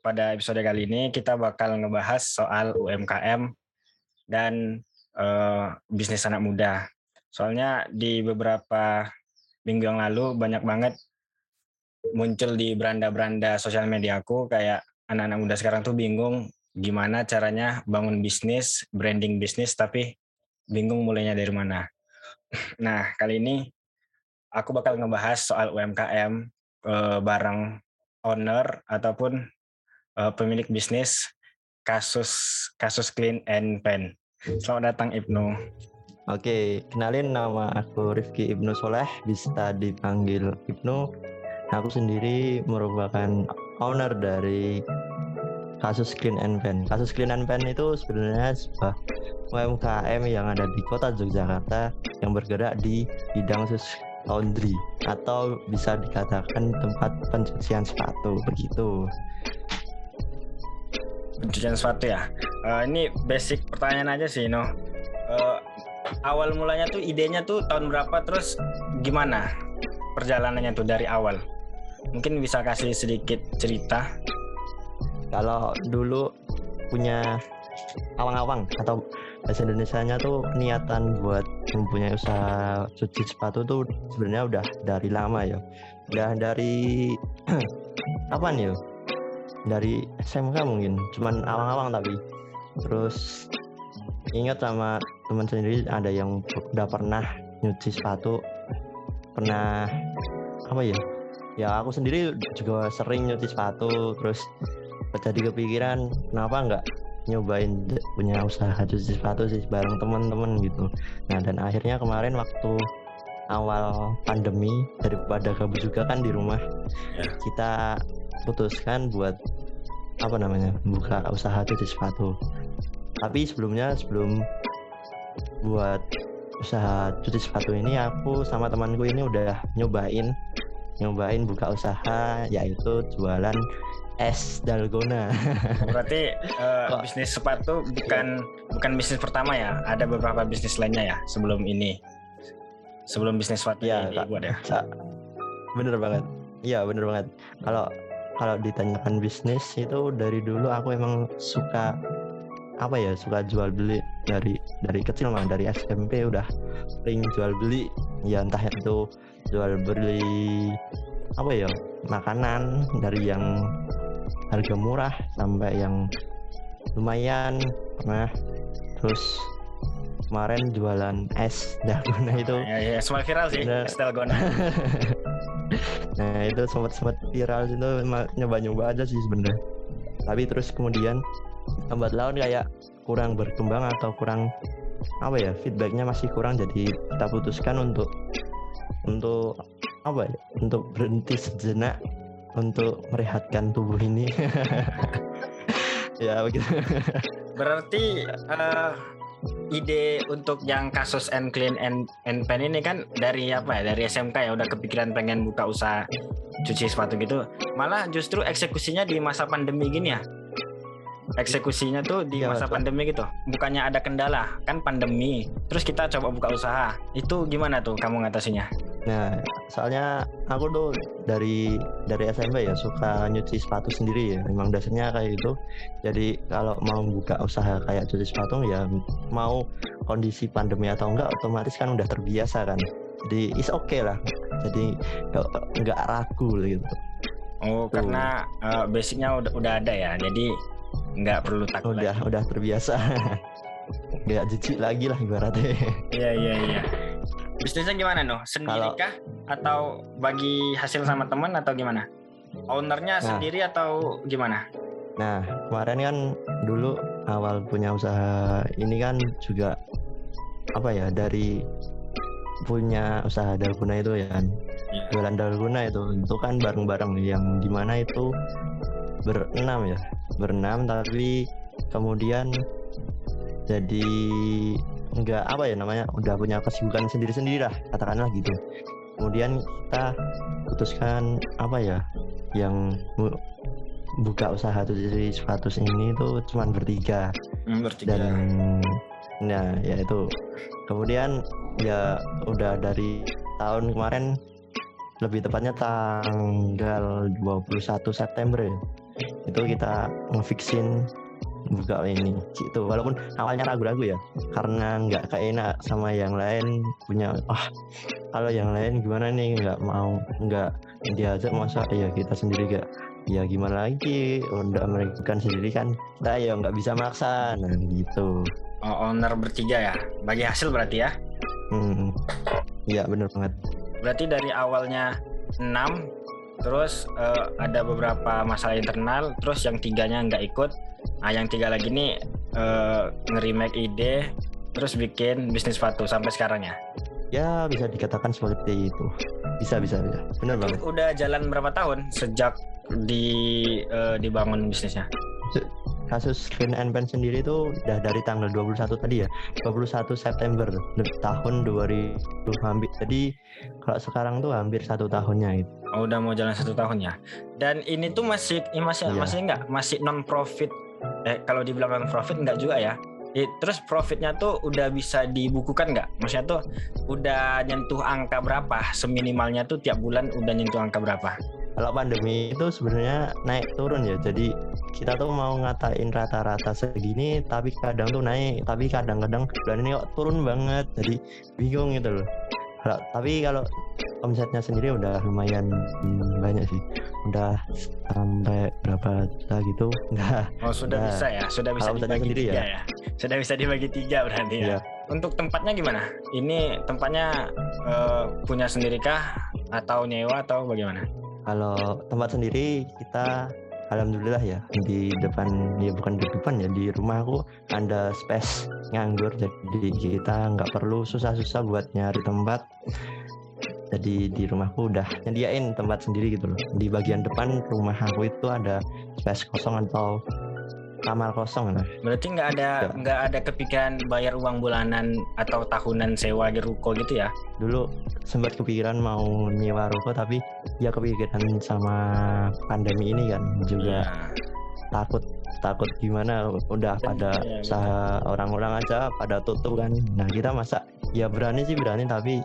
pada episode kali ini kita bakal ngebahas soal UMKM dan uh, bisnis anak muda. Soalnya di beberapa minggu yang lalu banyak banget muncul di beranda-beranda sosial media aku kayak anak-anak muda sekarang tuh bingung gimana caranya bangun bisnis, branding bisnis tapi bingung mulainya dari mana. Nah, kali ini aku bakal ngebahas soal UMKM eh, bareng owner ataupun eh, pemilik bisnis kasus kasus Clean and Pen. Selamat datang Ibnu. Oke, kenalin nama aku Rifki Ibnu Soleh, bisa dipanggil Ibnu. Aku sendiri merupakan owner dari kasus Clean and Pen. Kasus Clean and Pen itu sebenarnya sebuah UMKM yang ada di kota Yogyakarta yang bergerak di bidang laundry atau bisa dikatakan tempat pencucian sepatu begitu. Pencucian sepatu ya. Uh, ini basic pertanyaan aja sih, no. Uh, awal mulanya tuh idenya tuh tahun berapa terus gimana perjalanannya tuh dari awal? Mungkin bisa kasih sedikit cerita. Kalau dulu punya awang-awang atau bahasa Indonesia-nya tuh niatan buat mempunyai usaha cuci sepatu tuh sebenarnya udah dari lama ya udah dari apa nih dari SMK mungkin cuman awang-awang tapi. Terus ingat sama teman sendiri ada yang udah pernah nyuci sepatu. Pernah apa ya? Ya aku sendiri juga sering nyuci sepatu terus jadi kepikiran kenapa enggak nyobain punya usaha cuci sepatu sih bareng teman-teman gitu. Nah dan akhirnya kemarin waktu awal pandemi daripada kabut juga kan di rumah ya. kita putuskan buat apa namanya buka usaha cuci sepatu tapi sebelumnya sebelum buat usaha cuci sepatu ini aku sama temanku ini udah nyobain nyobain buka usaha yaitu jualan es dalgona. Berarti uh, bisnis sepatu bukan bukan bisnis pertama ya? Ada beberapa bisnis lainnya ya sebelum ini. Sebelum bisnis sepatu ya, ini buat ya. Bener banget. Iya bener banget. Kalau kalau ditanyakan bisnis itu dari dulu aku emang suka apa ya suka jual beli dari dari kecil mah dari SMP udah sering jual beli. Ya entah itu jual beli apa ya makanan dari yang harga murah sampai yang lumayan pernah. Terus kemarin jualan es dalgona itu. Ya, ya, sempat viral sih nah, es dalgona nah itu sempat sempat viral itu nyoba nyoba aja sih sebenarnya tapi terus kemudian lambat laun kayak kurang berkembang atau kurang apa ya feedbacknya masih kurang jadi kita putuskan untuk untuk apa ya untuk berhenti sejenak untuk merehatkan tubuh ini. ya begitu. Berarti uh, ide untuk yang kasus and clean and, and pen ini kan dari apa ya? Dari SMK ya udah kepikiran pengen buka usaha cuci sepatu gitu. Malah justru eksekusinya di masa pandemi gini ya. Eksekusinya tuh di ya, masa pandemi gitu. Bukannya ada kendala, kan pandemi. Terus kita coba buka usaha. Itu gimana tuh kamu ngatasinya? Nah, soalnya aku tuh dari dari SMP ya suka nyuci sepatu sendiri ya. Memang dasarnya kayak gitu. Jadi kalau mau buka usaha kayak cuci sepatu ya mau kondisi pandemi atau enggak otomatis kan udah terbiasa kan. Jadi is oke okay lah. Jadi enggak ragu gitu. Oh, tuh. karena uh, basicnya udah udah ada ya. Jadi nggak perlu takut. Udah lagi. udah terbiasa. Gak jijik lagi lah ibaratnya. Iya iya iya. Bisnisnya gimana noh? Sendiri kah atau bagi hasil sama teman atau gimana? Ownernya nah, sendiri atau gimana? Nah kemarin kan dulu awal punya usaha ini kan juga apa ya dari punya usaha dalguna itu ya kan yeah. jualan dalguna itu itu kan bareng-bareng yang di mana itu berenam ya berenam tapi kemudian jadi nggak apa ya namanya udah punya kesibukan sendiri-sendiri lah katakanlah gitu. Kemudian kita putuskan apa ya yang buka usaha cuci sepatu ini tuh cuma bertiga, hmm, bertiga. dan nah ya itu. Kemudian ya udah dari tahun kemarin lebih tepatnya tanggal 21 September ya itu kita ngefixin buka ini gitu walaupun awalnya ragu-ragu ya karena nggak enak sama yang lain punya ah kalau yang lain gimana nih? Nggak mau nggak diajak masa ya kita sendiri gak ya gimana lagi? Udah mereka sendiri kan kita ya nggak bisa maksa. Nah gitu. Oh, owner bertiga ya? Bagi hasil berarti ya? Hmm. Iya bener banget. Berarti dari awalnya 6 terus uh, ada beberapa masalah internal terus yang tiganya nggak ikut nah yang tiga lagi nih uh, nge-remake ide terus bikin bisnis sepatu sampai sekarang ya? Ya bisa dikatakan seperti itu. Bisa bisa bisa. Benar banget. udah jalan berapa tahun sejak di uh, dibangun bisnisnya? Kasus Clean and Pen sendiri itu udah dari tanggal 21 tadi ya? 21 September tahun 2000 hampir jadi kalau sekarang tuh hampir satu tahunnya itu. Oh, udah mau jalan satu tahun ya? Dan ini tuh masih masih iya. masih enggak masih non profit eh kalau dibilang profit enggak juga ya terus profitnya tuh udah bisa dibukukan nggak? Maksudnya tuh udah nyentuh angka berapa? Seminimalnya tuh tiap bulan udah nyentuh angka berapa? kalau pandemi itu sebenarnya naik turun ya jadi kita tuh mau ngatain rata-rata segini tapi kadang tuh naik tapi kadang-kadang bulan ini kok turun banget jadi bingung gitu loh tapi kalau omsetnya sendiri udah lumayan banyak sih. Udah sampai berapa juta gitu. Enggak oh sudah bisa ya? Sudah bisa dibagi sendiri tiga ya? ya? Sudah bisa dibagi tiga berarti ya, ya. untuk tempatnya gimana? Ini tempatnya uh, punya sendirikah? Atau nyewa atau bagaimana? Kalau tempat sendiri kita alhamdulillah ya di depan ya bukan di depan ya di rumah aku ada space nganggur. Jadi kita nggak perlu susah-susah buat nyari tempat jadi di rumahku udah nyediain tempat sendiri gitu loh di bagian depan rumah aku itu ada space kosong atau kamar kosong lah. Berarti nggak ada ya. nggak ada kepikiran bayar uang bulanan atau tahunan sewa di ruko gitu ya? Dulu sempat kepikiran mau nyewa ruko tapi ya kepikiran sama pandemi ini kan juga ya. takut takut gimana udah pada ya, usaha orang-orang aja pada tutup kan. Nah kita masa ya berani sih berani tapi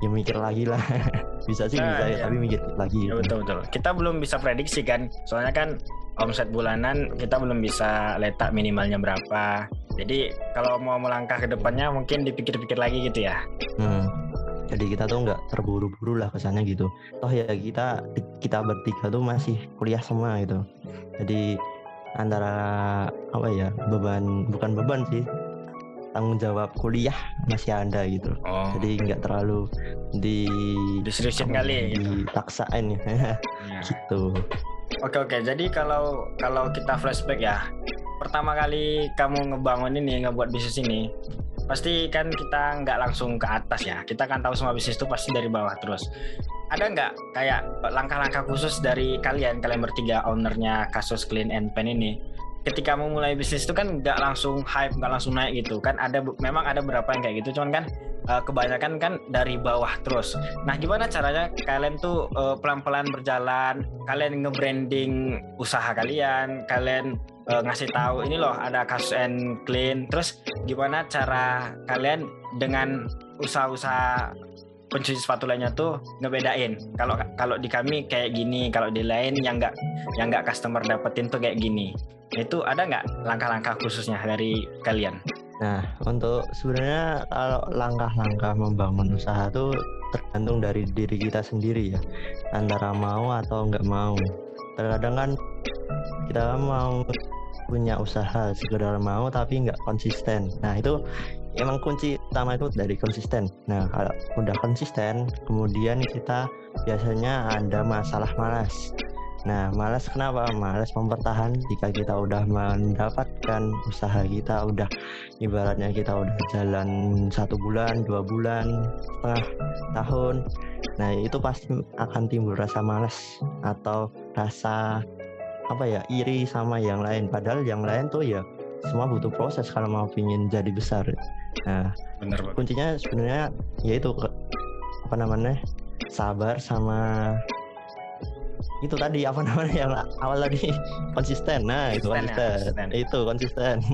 ya mikir lagi lah. Bisa sih nah, bisa ya, ya tapi mikir lagi ya, betul betul. Kita belum bisa prediksi kan. Soalnya kan omset bulanan kita belum bisa letak minimalnya berapa. Jadi kalau mau melangkah ke depannya mungkin dipikir-pikir lagi gitu ya. Hmm. jadi kita tuh nggak terburu-buru lah kesannya gitu. Toh ya kita kita bertiga tuh masih kuliah semua gitu. Jadi antara apa ya beban bukan beban sih tanggung jawab kuliah masih ada gitu. Oh. jadi nggak terlalu di diseriusin kali gitu. dipaksain ya. Gitu. Oke oke. Jadi kalau kalau kita flashback ya pertama kali kamu ngebangun ini ngebuat bisnis ini pasti kan kita nggak langsung ke atas ya. Kita kan tahu semua bisnis itu pasti dari bawah terus. Ada nggak kayak langkah-langkah khusus dari kalian kalian bertiga ownernya kasus clean and pen ini ketika mau mulai bisnis itu kan nggak langsung hype nggak langsung naik gitu kan. Ada memang ada beberapa yang kayak gitu cuman kan uh, kebanyakan kan dari bawah terus. Nah gimana caranya kalian tuh uh, pelan-pelan berjalan kalian nge-branding usaha kalian kalian uh, ngasih tahu ini loh ada kasus and clean. Terus gimana cara kalian dengan usaha-usaha pencuci sepatu lainnya tuh ngebedain? Kalau kalau di kami kayak gini kalau di lain yang nggak yang nggak customer dapetin tuh kayak gini itu ada nggak langkah-langkah khususnya dari kalian? Nah, untuk sebenarnya kalau langkah-langkah membangun usaha itu tergantung dari diri kita sendiri ya, antara mau atau nggak mau. Terkadang kan kita mau punya usaha sekedar mau tapi nggak konsisten. Nah itu emang kunci utama itu dari konsisten. Nah kalau udah konsisten, kemudian kita biasanya ada masalah malas. Nah, malas kenapa? Malas mempertahankan jika kita udah mendapatkan usaha kita udah ibaratnya kita udah jalan satu bulan, dua bulan, setengah tahun. Nah, itu pasti akan timbul rasa malas atau rasa apa ya iri sama yang lain. Padahal yang lain tuh ya semua butuh proses kalau mau ingin jadi besar. Nah, Bener, kuncinya sebenarnya yaitu apa namanya sabar sama itu tadi apa namanya yang awal tadi? Konsisten. Nah itu konsisten, ya, konsisten. itu konsisten.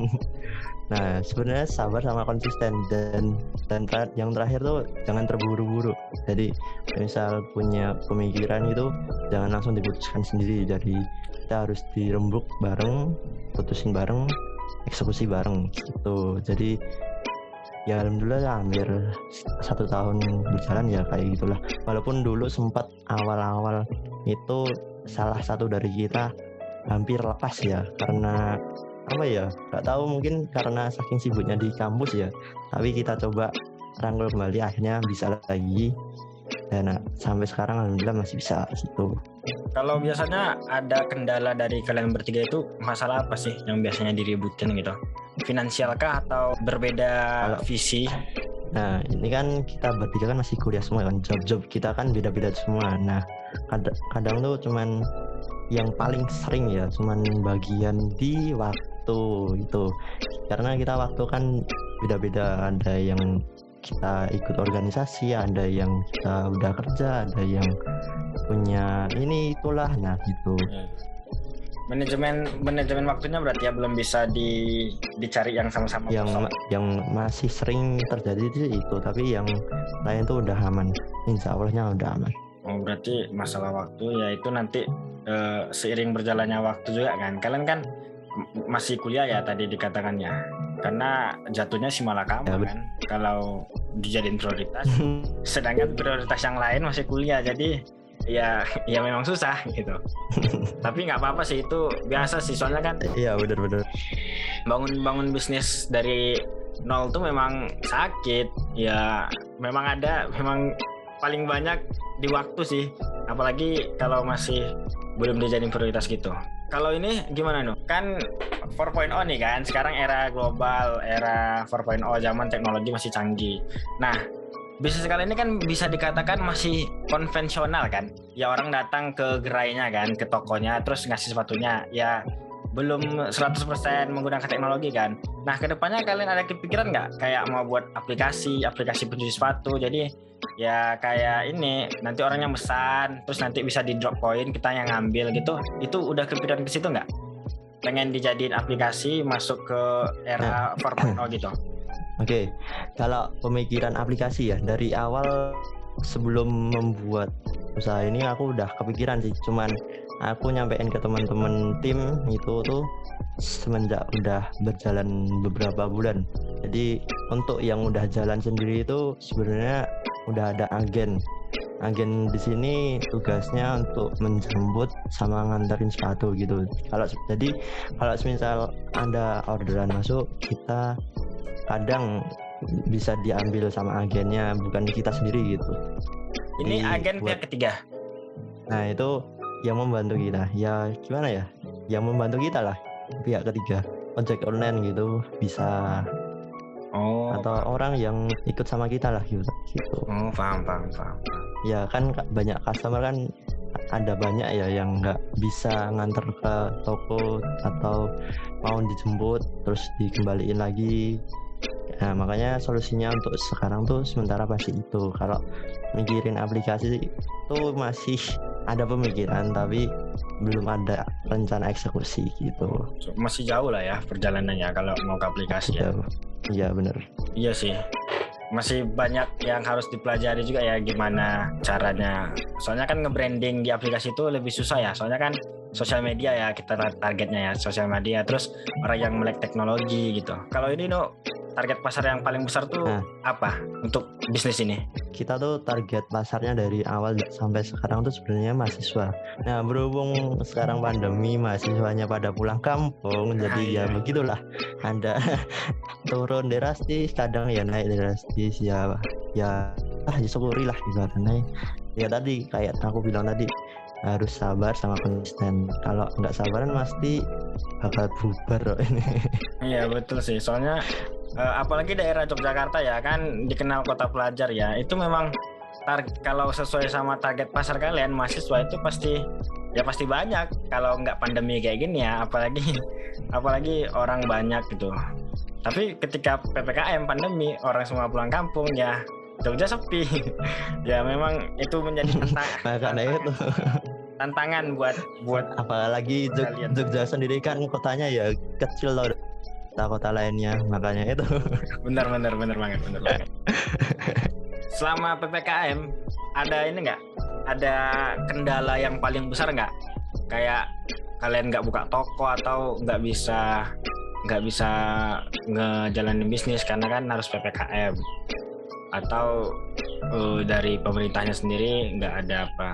Nah sebenarnya sabar sama konsisten. Dan dan ter yang terakhir tuh jangan terburu-buru. Jadi misal punya pemikiran itu jangan langsung diputuskan sendiri. Jadi kita harus dirembuk bareng putusin bareng eksekusi bareng gitu. Jadi ya alhamdulillah ya, hampir satu tahun berjalan ya kayak gitulah. Walaupun dulu sempat awal-awal itu salah satu dari kita hampir lepas ya karena apa ya nggak tahu mungkin karena saking sibuknya di kampus ya. Tapi kita coba rangkul kembali akhirnya bisa lagi dan nah, sampai sekarang alhamdulillah masih bisa gitu kalau biasanya ada kendala dari kalian bertiga itu masalah apa sih yang biasanya diributkan gitu? Finansial kah atau berbeda kalau, visi? Nah ini kan kita bertiga kan masih kuliah semua kan. Job-job kita kan beda-beda semua. Nah kadang, kadang tuh cuman yang paling sering ya cuman bagian di waktu itu karena kita waktu kan beda-beda. Ada yang kita ikut organisasi ada yang kita udah kerja ada yang punya ini itulah. Nah gitu. Hmm. manajemen manajemen waktunya berarti ya belum bisa di dicari yang sama-sama yang ma yang masih sering terjadi itu itu tapi yang lain tuh udah aman. Insya Allahnya udah aman. Oh berarti masalah waktu ya itu nanti uh, seiring berjalannya waktu juga kan. Kalian kan masih kuliah ya tadi dikatakannya karena jatuhnya si malah kamu ya, kan. Kalau dijadiin prioritas. Sedangkan prioritas yang lain masih kuliah. Jadi ya ya memang susah gitu. Tapi nggak apa-apa sih itu biasa sih. Soalnya kan iya benar-benar bangun bangun bisnis dari nol tuh memang sakit. Ya memang ada memang paling banyak di waktu sih. Apalagi kalau masih belum dijadiin prioritas gitu kalau ini gimana nih? Kan 4.0 nih kan, sekarang era global, era 4.0 zaman teknologi masih canggih. Nah, bisnis kali ini kan bisa dikatakan masih konvensional kan. Ya orang datang ke gerainya kan, ke tokonya terus ngasih sepatunya. Ya belum 100% menggunakan teknologi kan. Nah, ke depannya kalian ada kepikiran nggak kayak mau buat aplikasi, aplikasi pencuci sepatu. Jadi ya kayak ini nanti orangnya pesan, terus nanti bisa di drop point kita yang ngambil gitu. Itu udah kepikiran ke situ nggak? Pengen dijadiin aplikasi masuk ke era 4.0 gitu. Oke, okay. kalau pemikiran aplikasi ya dari awal sebelum membuat usaha ini aku udah kepikiran sih, cuman aku nyampein ke teman-teman tim itu tuh semenjak udah berjalan beberapa bulan. Jadi untuk yang udah jalan sendiri itu sebenarnya udah ada agen. Agen di sini tugasnya untuk menjemput sama nganterin sepatu gitu. Kalau jadi kalau misal ada orderan masuk kita kadang bisa diambil sama agennya bukan kita sendiri gitu. Ini agen buat, pihak ketiga? Nah itu yang membantu kita. Ya gimana ya? Yang membantu kita lah pihak ketiga. Ojek online gitu bisa. Oh. Atau orang yang ikut sama kita lah gitu. Gitu. Oh paham paham paham. Ya kan banyak customer kan ada banyak ya yang nggak bisa nganter ke toko atau mau dijemput terus dikembaliin lagi. Nah, makanya solusinya untuk sekarang tuh sementara pasti itu. Kalau mikirin aplikasi itu masih ada pemikiran tapi belum ada rencana eksekusi gitu. Masih jauh lah ya perjalanannya kalau mau ke aplikasi ya. Iya benar. Iya sih. Masih banyak yang harus dipelajari juga ya gimana caranya. Soalnya kan nge-branding di aplikasi itu lebih susah ya. Soalnya kan sosial media ya kita targetnya ya sosial media terus orang yang melek teknologi gitu. Kalau ini no target pasar yang paling besar tuh nah. apa untuk bisnis ini? Kita tuh target pasarnya dari awal sampai sekarang tuh sebenarnya mahasiswa. Nah berhubung sekarang pandemi mahasiswanya pada pulang kampung, nah, jadi ya iya. begitulah. Ada turun drastis, kadang ya naik drastis ya ya ah ya syukuri lah ibaratnya. Ya tadi kayak aku bilang tadi harus sabar sama konsisten kalau nggak sabaran pasti bakal bubar ini iya betul sih soalnya uh, apalagi daerah Yogyakarta ya kan dikenal kota pelajar ya. Itu memang tar kalau sesuai sama target pasar kalian mahasiswa itu pasti ya pasti banyak. Kalau nggak pandemi kayak gini ya apalagi apalagi orang banyak gitu. Tapi ketika ppkm pandemi orang semua pulang kampung ya Jogja sepi. Ya memang itu menjadi tantangan. Itu. Tantangan buat buat apalagi Jog Jogja sendiri kan kotanya ya kecil loh kota-kota lainnya makanya itu. Benar benar benar banget benar banget. Selama ppkm ada ini nggak? Ada kendala yang paling besar nggak? Kayak kalian nggak buka toko atau nggak bisa nggak bisa ngejalanin bisnis karena kan harus ppkm atau uh, dari pemerintahnya sendiri nggak ada apa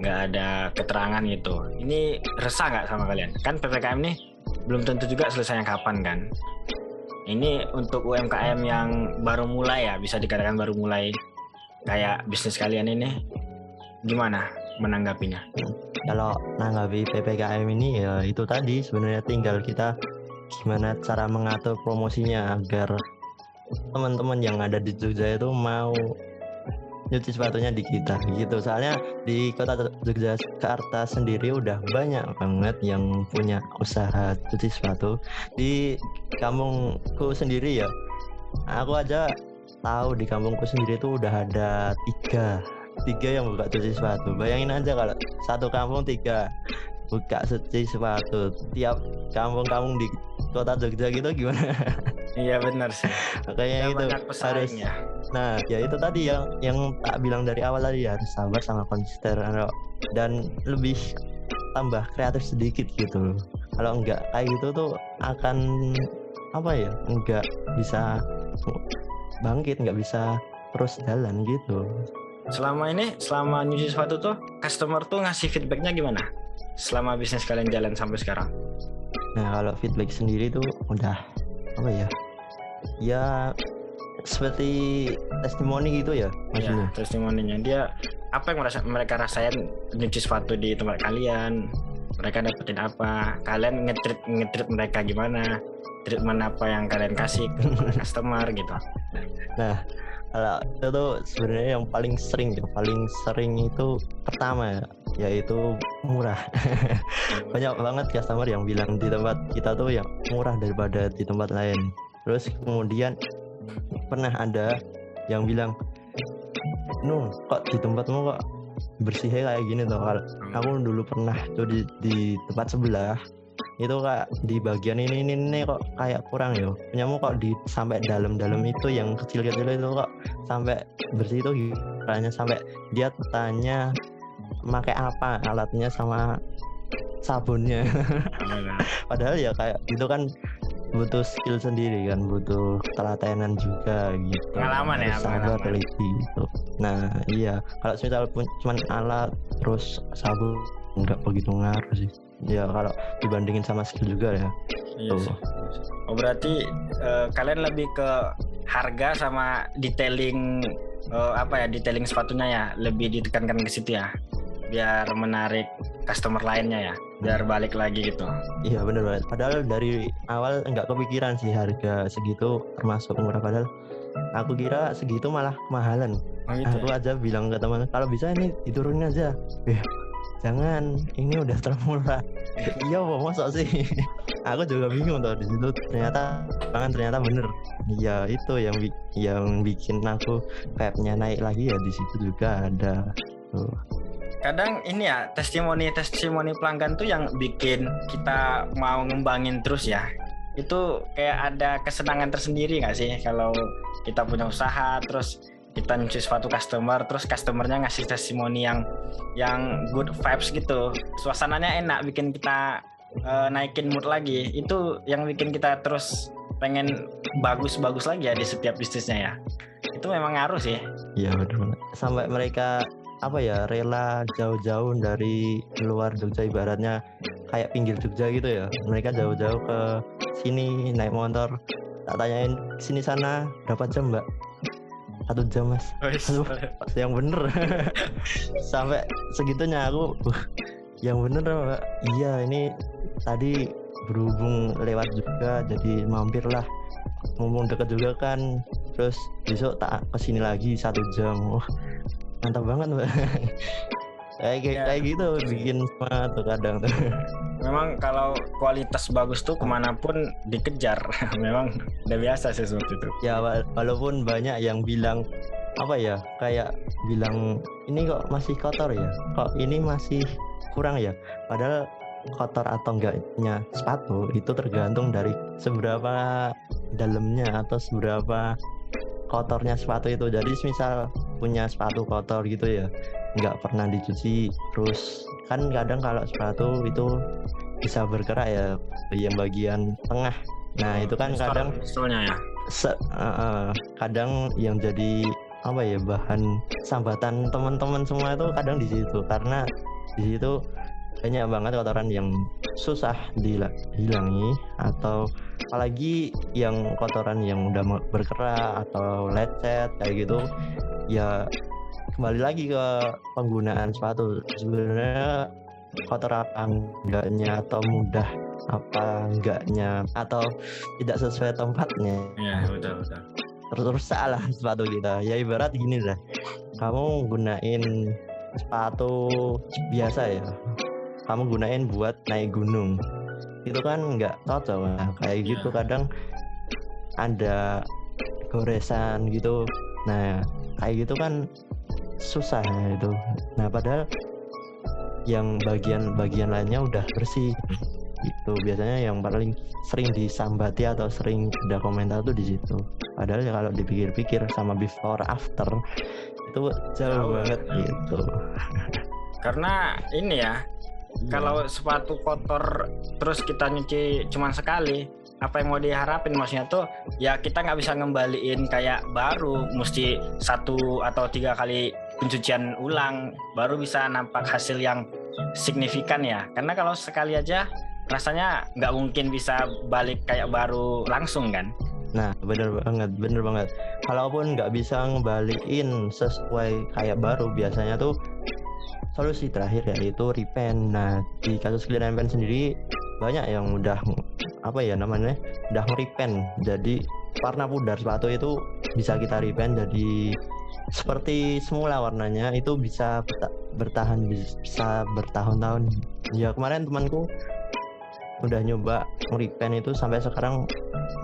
nggak ada keterangan gitu. Ini resah nggak sama kalian? Kan ppkm nih belum tentu juga selesainya kapan kan? Ini untuk UMKM yang baru mulai ya bisa dikatakan baru mulai kayak bisnis kalian ini. Gimana menanggapinya? Kalau menanggapi ppkm ini ya itu tadi sebenarnya tinggal kita gimana cara mengatur promosinya agar teman-teman yang ada di Jogja itu mau nyuci sepatunya di kita gitu. Soalnya di kota Yogyakarta sendiri udah banyak banget yang punya usaha cuci sepatu. Di kampungku sendiri ya aku aja tahu di kampungku sendiri itu udah ada tiga tiga yang buka cuci sepatu. Bayangin aja kalau satu kampung tiga buka cuci sepatu tiap kampung-kampung di kota Jogja gitu gimana iya benar sih. Makanya itu harus nah ya itu tadi yang yang tak bilang dari awal tadi harus sabar sama konsisten dan lebih tambah kreatif sedikit gitu. Kalau enggak kayak gitu tuh akan apa ya enggak bisa bangkit enggak bisa terus jalan gitu. Selama ini selama nyuci sepatu tuh customer tuh ngasih feedbacknya gimana? Selama bisnis kalian jalan sampai sekarang? Nah kalau feedback sendiri tuh udah apa ya ya seperti testimoni gitu ya maksudnya. Ya, testimoninya. Dia apa yang merasa, mereka rasain nyuci sepatu di tempat kalian? Mereka dapetin apa? Kalian ngetrit ngetrit mereka gimana? Treatment apa yang kalian kasih ke customer gitu. Nah kalau itu tuh sebenarnya yang paling sering yang paling sering itu pertama ya yaitu murah. Banyak banget customer yang bilang di tempat kita tuh yang murah daripada di tempat lain terus kemudian pernah ada yang bilang nu kok di tempatmu kok bersihnya kayak gini tuh hmm. aku dulu pernah tuh di, di tempat sebelah itu kak di bagian ini ini, ini kok kayak kurang ya. Punyamu kok di sampai dalam-dalam itu yang kecil-kecil itu kok sampai bersih itu hanya sampai dia tanya pakai apa alatnya sama sabunnya. Padahal ya kayak itu kan butuh skill sendiri kan butuh telatenan juga gitu. Pengalaman ya sabar teliti gitu. Nah iya. Kalau misal pun cuman alat terus sabun nggak begitu ngaruh sih. Ya kalau dibandingin sama skill juga ya. Iya sih. oh berarti uh, kalian lebih ke harga sama detailing uh, apa ya detailing sepatunya ya? Lebih ditekankan ke situ ya? Biar menarik customer lainnya ya biar balik lagi gitu. Iya bener banget. Padahal dari awal nggak kepikiran sih harga segitu termasuk murah. Padahal aku kira segitu malah kemahalan oh, gitu aku ya? aja bilang ke teman kalau bisa ini diturunin aja. Eh, jangan ini udah termurah. Iya mau masuk sih. Aku juga bingung tuh di situ. Ternyata tangan ternyata bener. Iya itu yang yang bikin aku vibe-nya naik lagi ya di situ juga ada tuh kadang ini ya testimoni testimoni pelanggan tuh yang bikin kita mau ngembangin terus ya. Itu kayak ada kesenangan tersendiri nggak sih? Kalau kita punya usaha terus kita nyuci suatu customer terus customernya ngasih testimoni yang yang good vibes gitu. Suasananya enak bikin kita uh, naikin mood lagi. Itu yang bikin kita terus pengen bagus-bagus lagi ya di setiap bisnisnya ya. Itu memang ngaruh sih. Iya benar sampai mereka apa ya rela jauh-jauh dari luar Jogja ibaratnya kayak pinggir Jogja gitu ya. Mereka jauh-jauh ke sini naik motor. Tak tanyain sini sana berapa jam mbak? Satu jam mas. Aduh, yang bener. Sampai segitunya aku yang bener mbak? Iya ini tadi berhubung lewat juga jadi mampir lah. Ngomong deket juga kan terus besok tak ke sini lagi satu jam. Oh, mantap banget mbak. Kayak ya. kayak gitu bikin semangat tuh kadang tuh. Memang kalau kualitas bagus tuh ke mana pun dikejar. Memang udah biasa sih seperti itu. Ya walaupun banyak yang bilang apa ya kayak bilang ini kok masih kotor ya? Kok ini masih kurang ya? Padahal kotor atau enggaknya sepatu itu tergantung dari seberapa dalamnya atau seberapa kotornya sepatu itu. Jadi misal punya sepatu kotor gitu ya nggak pernah dicuci. Terus kan kadang kalau sepatu itu bisa bergerak ya yang bagian tengah. Nah itu kan kadang soalnya ya? se- uh, uh, kadang yang jadi apa ya bahan sambatan teman-teman semua itu kadang di situ. Karena di situ banyak banget kotoran yang susah dihilangi atau apalagi yang kotoran yang udah berkerak atau lecet kayak gitu ya kembali lagi ke penggunaan sepatu. Sebenarnya kotor apa enggaknya atau mudah apa enggaknya atau tidak sesuai tempatnya? Ya betul betul. Terus rusak lah sepatu kita. Ya ibarat gini lah. Kamu gunain sepatu biasa ya. Kamu gunain buat naik gunung. Itu kan nggak cocok nah, kayak gitu iya. kadang ada goresan gitu nah kayak gitu kan susah ya itu. Nah padahal yang bagian-bagian lainnya udah bersih. Itu biasanya yang paling sering disambati atau sering ada komentar tuh di situ. Padahal ya kalau dipikir-pikir sama before after itu jauh banget gitu. Karena ini ya kalau sepatu kotor terus kita nyuci cuma sekali apa yang mau diharapin maksudnya tuh ya kita nggak bisa ngembaliin kayak baru mesti satu atau tiga kali pencucian ulang baru bisa nampak hasil yang signifikan ya karena kalau sekali aja rasanya nggak mungkin bisa balik kayak baru langsung kan Nah, bener banget, bener banget. Kalaupun nggak bisa ngebalikin sesuai kayak baru, biasanya tuh solusi terakhir yaitu repaint. Nah, di kasus clean and sendiri banyak yang udah apa ya namanya, udah nge-repaint. Jadi warna pudar sepatu itu bisa kita repaint jadi seperti semula warnanya itu bisa bertahan bisa bertahun-tahun. Ya kemarin temanku udah nyoba nge-repaint itu sampai sekarang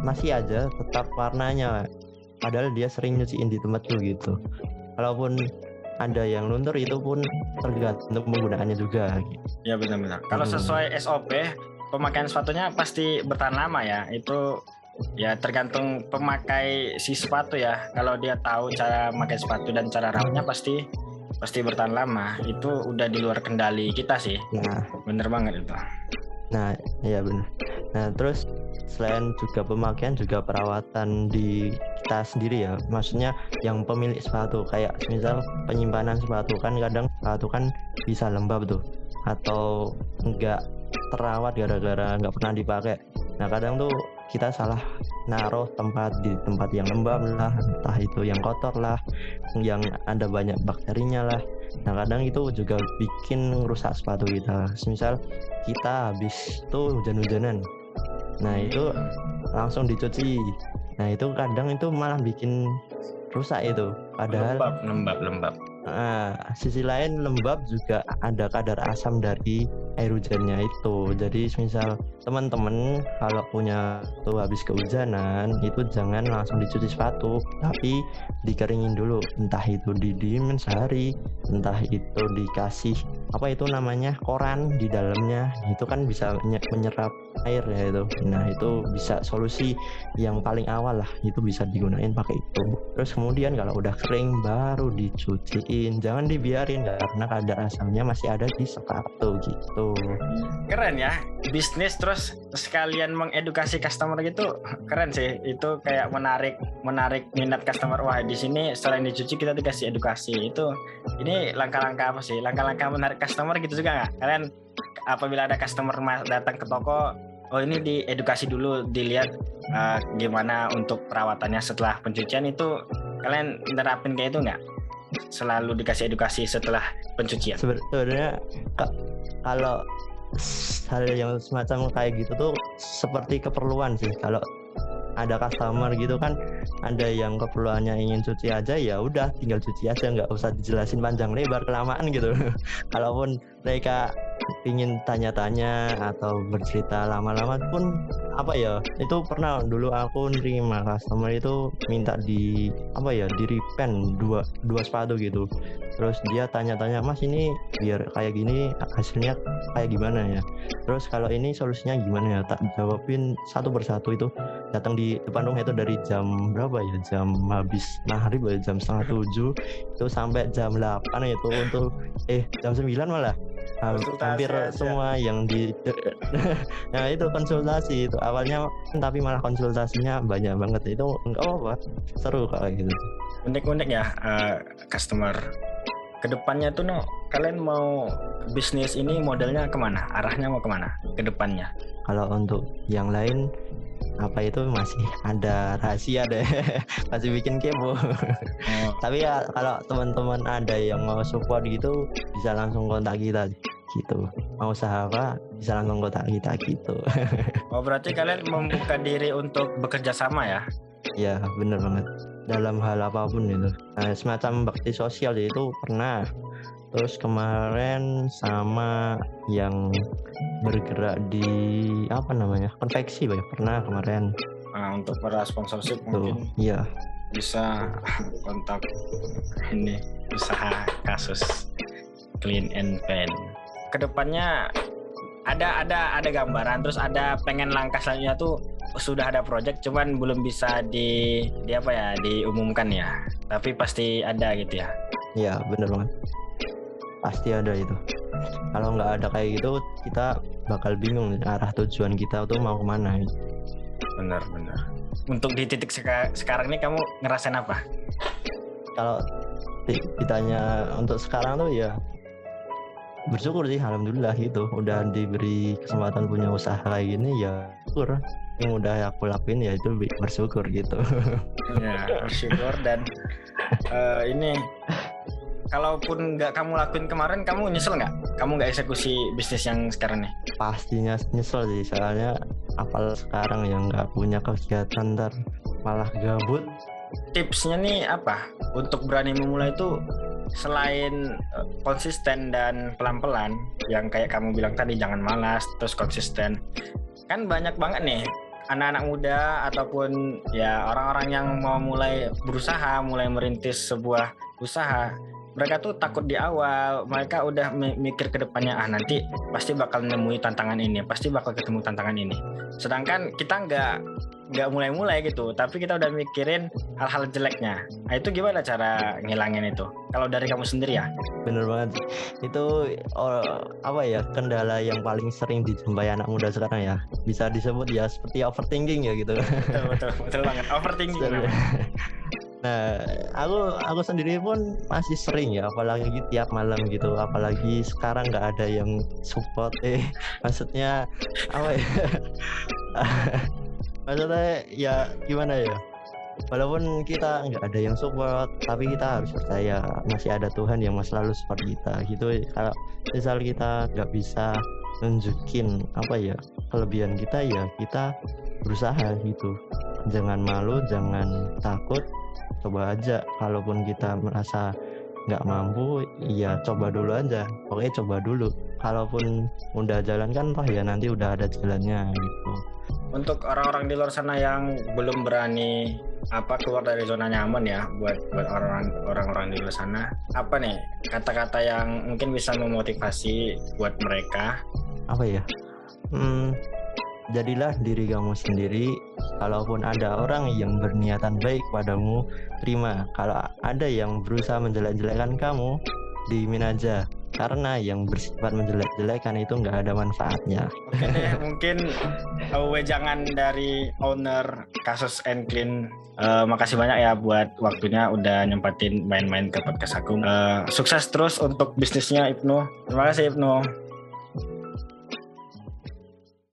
masih aja tetap warnanya padahal dia sering nyuciin di tempat tuh gitu kalaupun ada yang luntur itu pun tergantung penggunaannya juga ya benar-benar kalau hmm. sesuai SOP pemakaian sepatunya pasti bertahan lama ya. Itu ya tergantung pemakai si sepatu ya. Kalau dia tahu cara memakai sepatu dan cara rawatnya pasti pasti bertahan lama. Itu udah di luar kendali kita sih. Nah. Bener banget itu. Nah, iya benar. Nah, terus selain juga pemakaian juga perawatan di kita sendiri ya. Maksudnya yang pemilik sepatu kayak misal penyimpanan sepatu kan kadang sepatu kan bisa lembab tuh. Atau enggak terawat gara-gara nggak pernah dipakai. Nah, kadang tuh kita salah naruh tempat di tempat yang lembab lah, entah itu yang kotor lah, yang ada banyak bakterinya lah. Nah kadang itu juga bikin rusak sepatu kita. Misal kita habis tuh hujan-hujanan, nah itu langsung dicuci. Nah itu kadang itu malah bikin rusak itu. Padahal lembab, lembab, lembab. Nah, sisi lain lembab juga ada kadar asam dari air hujannya itu. Jadi misal teman-teman kalau punya tuh habis kehujanan itu jangan langsung dicuci sepatu, tapi dikeringin dulu. Entah itu didiemin sehari, entah itu dikasih apa itu namanya koran di dalamnya. Itu kan bisa menyerap air ya itu. Nah, itu bisa solusi yang paling awal lah. Itu bisa digunain pakai itu. Terus kemudian kalau udah kering baru dicuciin. Jangan dibiarin karena kadar asamnya masih ada di sepatu gitu. Keren ya. Bisnis terus sekalian mengedukasi customer gitu. Keren sih. Itu kayak menarik menarik minat customer. Wah, di sini selain dicuci kita dikasih edukasi. Itu ini langkah-langkah apa sih? Langkah-langkah menarik customer gitu juga nggak? Kalian apabila ada customer datang ke toko oh ini diedukasi dulu dilihat uh, gimana untuk perawatannya setelah pencucian itu kalian nerapin kayak itu nggak selalu dikasih edukasi setelah pencucian. Sebenarnya kalau hal yang semacam kayak gitu tuh seperti keperluan sih. Kalau ada customer gitu kan ada yang keperluannya ingin cuci aja ya udah tinggal cuci aja. Nggak usah dijelasin panjang lebar kelamaan gitu. Kalaupun mereka ingin tanya-tanya atau bercerita lama-lama pun apa ya? Itu pernah dulu aku nerima customer itu minta di apa ya di repaint dua dua sepatu gitu. Terus dia tanya-tanya mas ini biar kayak gini hasilnya kayak gimana ya? Terus kalau ini solusinya gimana ya? Tak jawabin satu persatu itu. Datang di depan rumah itu dari jam berapa ya? Jam habis maghrib ya? Jam setengah tujuh. Itu sampai jam 8 itu untuk eh jam 9 malah hampir aja. semua yang di nah itu konsultasi. Itu awalnya tapi malah konsultasinya banyak banget. Itu enggak apa seru kayak gitu. Unik-unik ya uh, customer. Ke depannya tuh no kalian mau bisnis ini modelnya ke mana? Arahnya mau ke mana? Ke depannya? Kalau untuk yang lain apa itu masih ada rahasia deh. Masih bikin kepo. Oh. tapi ya kalau teman-teman ada yang mau support gitu bisa langsung kontak kita gitu. Mau usaha apa bisa langsung kontak kita gitu. Oh berarti kalian membuka diri untuk bekerja sama ya? Ya bener banget. Dalam hal apa pun itu. Nah, semacam bakti sosial itu pernah terus kemarin sama yang bergerak di apa namanya konveksi ya pernah kemarin. Nah, untuk para sponsorship Tuh, mungkin iya. bisa kontak ini usaha kasus clean and pen ke depannya ada ada ada gambaran terus ada pengen langkah selanjutnya tuh sudah ada project cuman belum bisa di di apa ya diumumkan ya. Tapi pasti ada gitu ya. Iya bener banget pasti ada itu. Kalau nggak ada kayak gitu kita bakal bingung arah tujuan kita tuh mau ke mana gitu. benar benar. Untuk di titik seka sekarang ini kamu ngerasain apa? Kalau ditanya untuk sekarang tuh ya bersyukur sih alhamdulillah gitu. Udah diberi kesempatan punya usaha kayak gini ya syukur. Yang udah aku lakuin ya itu bersyukur gitu. Ya bersyukur dan uh, ini kalaupun nggak kamu lakuin kemarin kamu nyesel nggak? Kamu nggak eksekusi bisnis yang sekarang nih? Pastinya nyesel sih soalnya apal sekarang yang nggak punya kegiatan ntar malah gabut. Tipsnya nih apa? Untuk berani memulai itu selain eh, konsisten dan pelan-pelan yang kayak kamu bilang tadi jangan malas terus konsisten. Kan banyak banget nih anak-anak muda ataupun ya orang-orang yang mau mulai berusaha mulai merintis sebuah usaha mereka tuh takut di awal. Mereka udah mikir ke depannya ah nanti pasti bakal nemui tantangan ini pasti bakal ketemu tantangan ini. Sedangkan kita nggak nggak mulai-mulai gitu tapi kita udah mikirin hal-hal jeleknya. Nah itu gimana cara ngilangin itu? Kalau dari kamu sendiri ya. Bener banget. Itu oh, apa ya kendala yang paling sering dijumpai anak muda sekarang ya. Bisa disebut ya seperti overthinking ya gitu. Betul betul, betul banget. Overthinking Nah, aku aku sendiri pun masih sering ya, apalagi tiap malam gitu, apalagi sekarang nggak ada yang support. Eh, maksudnya apa ya? maksudnya ya gimana ya? Walaupun kita nggak ada yang support, tapi kita harus percaya masih ada Tuhan yang selalu support kita. Gitu. Kalau misal kita nggak bisa nunjukin apa ya kelebihan kita ya kita berusaha gitu. Jangan malu, jangan takut, coba aja. Kalaupun kita merasa nggak mampu ya coba dulu aja. Oke coba dulu. Kalaupun udah jalan kan toh ya nanti udah ada jalannya gitu. Untuk orang-orang di luar sana yang belum berani apa keluar dari zona nyaman ya buat buat orang orang-orang di luar sana apa nih kata-kata yang mungkin bisa memotivasi buat mereka? Apa ya? Hmm, jadilah diri kamu sendiri kalaupun ada orang yang berniatan baik padamu terima kalau ada yang berusaha menjelek-jelekkan kamu diimin aja karena yang bersifat menjelek-jelekan itu nggak ada manfaatnya. Mungkin uh, jangan dari owner kasus clean. Uh, makasih banyak ya buat waktunya udah nyempatin main-main ke podcast aku. Uh, sukses terus untuk bisnisnya Ibnu. Terima kasih Ibnu.